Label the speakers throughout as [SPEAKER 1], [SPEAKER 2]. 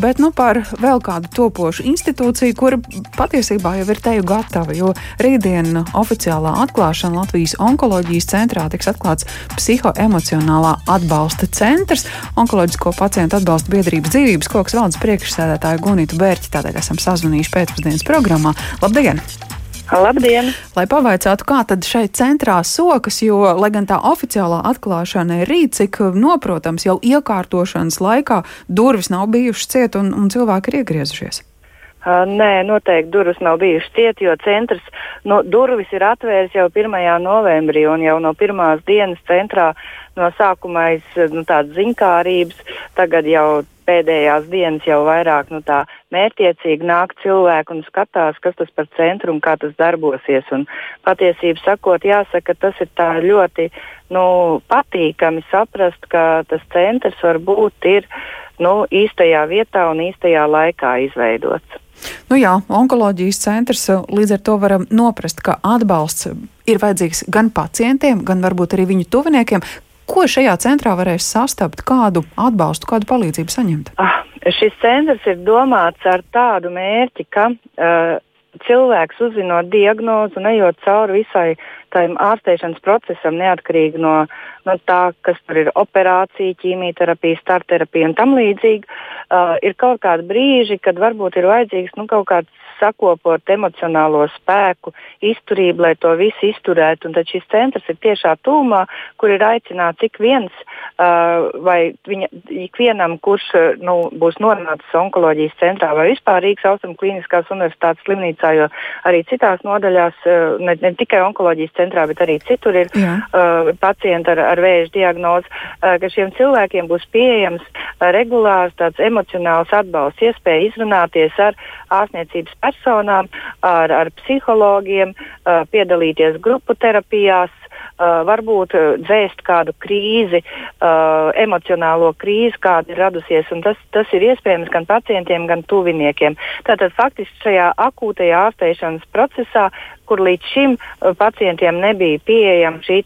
[SPEAKER 1] bet nu par vēl kādu topošu institūciju, kura patiesībā jau ir teju gatava, jo rītdien oficiālā atklāšana Latvijas onkoloģijas centrā tiks atklāts psihoemocionālā atbalsta centrs. Onkoloģisko pacientu atbalsta biedrības dzīvības koks valdes priekšsēdētāju Gunītu Bērķi, tādēļ esam sazvanījuši pēcpusdienas programmā. Labdien!
[SPEAKER 2] Labdien!
[SPEAKER 1] Lai pavaicātu, kā tad šeit centrā sokas, jo, lai gan tā oficiālā atklāšana ir rīt, cik noprotams, jau iekārtošanas laikā durvis nav bijušas ciet un, un cilvēki ir iegriezušies.
[SPEAKER 2] Uh, nē, noteikti durvis nav bijušas ciet, jo centrs no, durvis ir atvērs jau 1. novembrī un jau no pirmās dienas centrā no sākuma aiz nu, tādas ziņkārības, tagad jau pēdējās dienas jau vairāk nu, tā mērķiecīgi nāk cilvēki un skatās, kas tas par centru un kā tas darbosies. Un patiesību sakot, jāsaka, tas ir ļoti nu, patīkami saprast, ka tas centrs varbūt ir nu, īstajā vietā un īstajā laikā izveidots.
[SPEAKER 1] Nu jā, onkoloģijas centrs līdz ar to varam noprast, ka atbalsts ir vajadzīgs gan pacientiem, gan varbūt arī viņu tuviniekiem. Ko šajā centrā varēs sastapt, kādu atbalstu, kādu palīdzību saņemt?
[SPEAKER 2] Ah, šis centrs ir domāts ar tādu mērķi, ka uh, cilvēks uzzinot diagnozi un ejot cauri visai tam ārstēšanas procesam, neatkarīgi no, no tā, kas tur ir operācija, ķīmijterapija, starterapija un tam līdzīgi, uh, ir kaut kādi brīži, kad varbūt ir vajadzīgs nu, kaut kāds sakopot emocionālo spēku, izturību, lai to visu izturētu. Un tad šis centrs ir tiešā tūmā, kur ir aicināts ik viens uh, vai viņa, ikvienam, kurš nu, būs nonācis onkoloģijas centrā vai vispār Rīgas Austrum Kliniskās universitātes slimnīcā, jo arī citās nodaļās, uh, ne, ne tikai onkoloģijas centrā, bet arī citur ir Jā. uh, pacienti ar, ar vēža diagnozi, uh, ka šiem cilvēkiem būs pieejams uh, regulārs tāds emocionāls atbalsts, iespēja izrunāties ar ārstniecības personām, ar, ar psihologiem, piedalīties grupu terapijās, varbūt dzēst kādu krīzi, emocionālo krīzi, kāda ir radusies. Tas, tas ir iespējams gan pacientiem, gan tuviniekiem. Tātad faktiski šajā akūtajā ārstēšanas procesā kur līdz šim uh, pacientiem nebija pieejama šī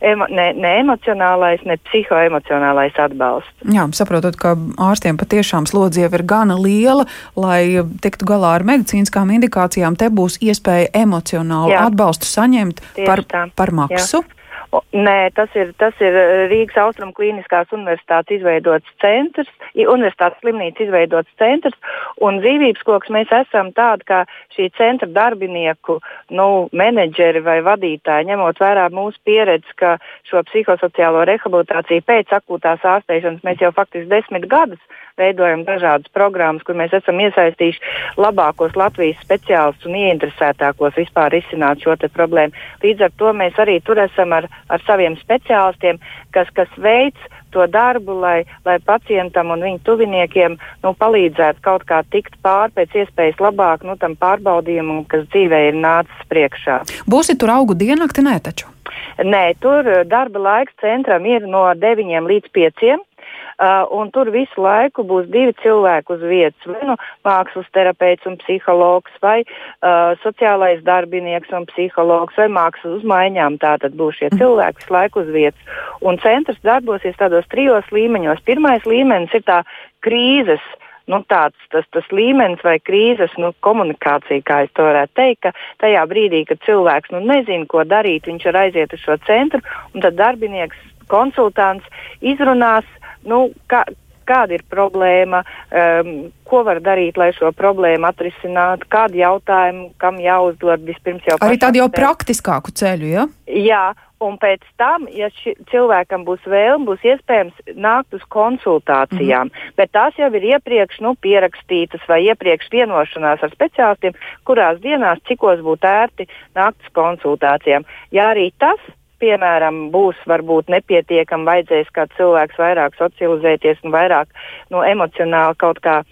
[SPEAKER 2] emo, ne, ne emocionālais, ne psihoemocionālais atbalsts.
[SPEAKER 1] Jā, saprotot, ka ārstiem patiešām slodze jau ir gana liela, lai tiktu galā ar medicīniskām indikācijām, te būs iespēja emocionālu Jā. atbalstu saņemt Tieši par, tā. par maksu. Jā.
[SPEAKER 2] Nē, tas ir, tas ir eh, Rīgas Austrum Kliniskās universitātes izveidots centrs, universitātes slimnīca izveidots centrs, un dzīvības koks mēs esam tādi kā šī centra darbinieku, nu, menedžeri vai vadītāji, ņemot vērā mūsu pieredzi, ka šo psihosociālo rehabilitāciju pēc akūtās ārstēšanas mēs jau faktiski desmit gadus veidojam dažādas programmas, kur mēs esam iesaistījuši labākos Latvijas speciālistus un ieinteresētākos vispār izsināt šo problēmu. Līdz ar to mēs arī tur esam ar, ar saviem speciālistiem, kas, kas veids to darbu, lai, lai pacientam un viņa tuviniekiem nu, palīdzētu kaut kā tikt pāri pēc iespējas labāk nu, tam pārbaudījumam, kas dzīvē ir nācis priekšā.
[SPEAKER 1] Būsi tur augu diennakti, nē, taču?
[SPEAKER 2] Nē, tur darba laiks centram ir no 9 līdz 5. Uh, un tur visu laiku būs divi cilvēki uz vietas. Vai nu mākslas terapeits un psihologs, vai uh, sociālais darbinieks un psihologs, vai mākslas uzmaiņām. Tātad būs šie cilvēki visu laiku uz vietas. Un centrs darbosies tādos trijos līmeņos. Pirmais līmenis ir tā krīzes nu, tāds tas, tas līmenis vai krīzes nu, komunikācija, kā es to varētu teikt, ka tajā brīdī, kad cilvēks nu, nezina, ko darīt, viņš var aiziet uz šo centru, un tad darbinieks, konsultants izrunās nu, kā, kāda ir problēma, um, ko var darīt, lai šo problēmu atrisinātu, kādu jautājumu, kam jāuzdod vispirms jau.
[SPEAKER 1] Arī tādu jau ceļu. praktiskāku ceļu, ja?
[SPEAKER 2] Jā, un pēc tam, ja ši, cilvēkam būs vēlme, būs iespējams nākt uz konsultācijām, mm -hmm. bet tās jau ir iepriekš nu, pierakstītas vai iepriekš vienošanās ar speciālistiem, kurās dienās, cikos būtu ērti nākt uz konsultācijām. Ja arī tas piemēram, būs varbūt nepietiekami, vajadzēs kā cilvēks vairāk socializēties un vairāk no, emocionāli kaut kā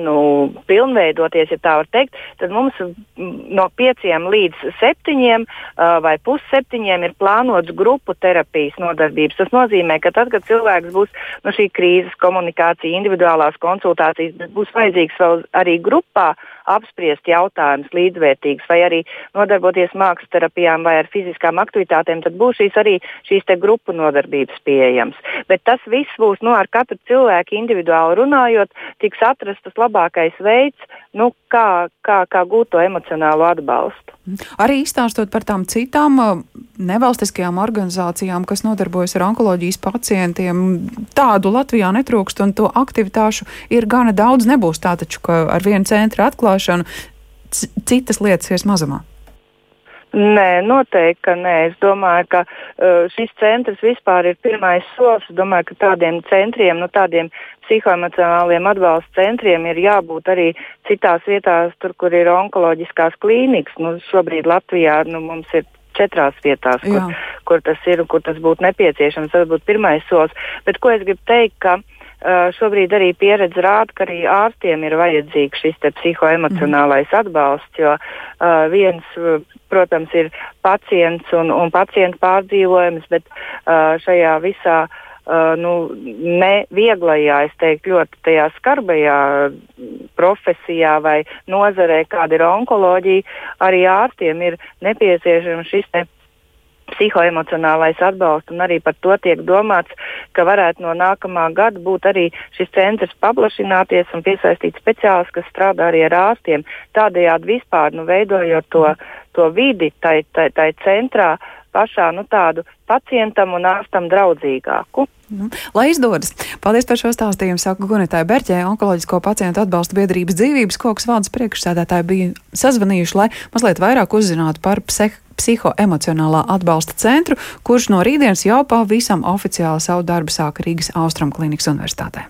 [SPEAKER 2] nu, pilnveidoties, ja tā var teikt, tad mums no pieciem līdz septiņiem uh, vai pusseptiņiem ir plānots grupu terapijas nodarbības. Tas nozīmē, ka tad, kad cilvēks būs no nu, šī krīzes komunikācija, individuālās konsultācijas, būs vajadzīgs vēl arī grupā apspriest jautājumus līdzvērtīgus, vai arī nodarboties mākslas terapijām vai ar fiziskām aktivitātēm, tad būs šīs arī šīs grupu nodarbības pieejamas. Bet tas viss būs nu, ar katru cilvēku individuāli runājot, tiks atrasts tas labākais veids, nu, kā, kā, kā gūt to emocionālo atbalstu.
[SPEAKER 1] Arī izstāstot par tām citām nevalstiskajām organizācijām, kas nodarbojas ar onkoloģijas pacientiem, tādu Latvijā netrūkst, un to aktivitāšu ir gana daudz. Nebūs tā taču, ka ar vienu centru atklāšanu citas lietas ies mazumā.
[SPEAKER 2] Nē, noteikti, ka nē. Es domāju, ka uh, šis centrs vispār ir pirmais solis. Es domāju, ka tādiem centriem, nu, tādiem psihoemocionāliem atbalsta centriem ir jābūt arī citās vietās, tur, kur ir onkoloģiskās klīnikas. Nu, šobrīd Latvijā nu, mums ir četrās vietās, kur, Jā. kur tas ir un kur tas būtu nepieciešams. Tas būtu pirmais solis. Bet ko es gribu teikt, ka Uh, šobrīd arī pieredze rāda, ka arī ārstiem ir vajadzīgs šis psihoemocionālais mm. atbalsts, jo uh, viens, protams, ir pacients un, un pacienta pārdzīvojums, bet uh, šajā visā uh, nu, nevieglajā, es teiktu, ļoti tajā skarbajā profesijā vai nozarē, kāda ir onkoloģija, arī ārstiem ir nepieciešams šis te psihoemocionālais atbalsts, un arī par to tiek domāts, ka varētu no nākamā gada būt arī šis centrs paplašināties un piesaistīt speciālistus, kas strādā arī ar ārstiem. Tādējādi vispār nu, veidojot to, to vidi tai, tai, tai centrā pašā nu, tādu pacientam un ārstam draudzīgāku.
[SPEAKER 1] Nu, lai izdodas! Paldies par šo stāstījumu. Saka Gunētāja Berķē, onkoloģisko pacientu atbalsta biedrības dzīvības koks valdes priekšsēdētāji bija sazvanījuši, lai mazliet vairāk uzzinātu par pseh psihoemocionālā atbalsta centru, kurš no rītdienas jau pavisam oficiāli savu darbu sāka Rīgas Austrum Klinikas Universitātē.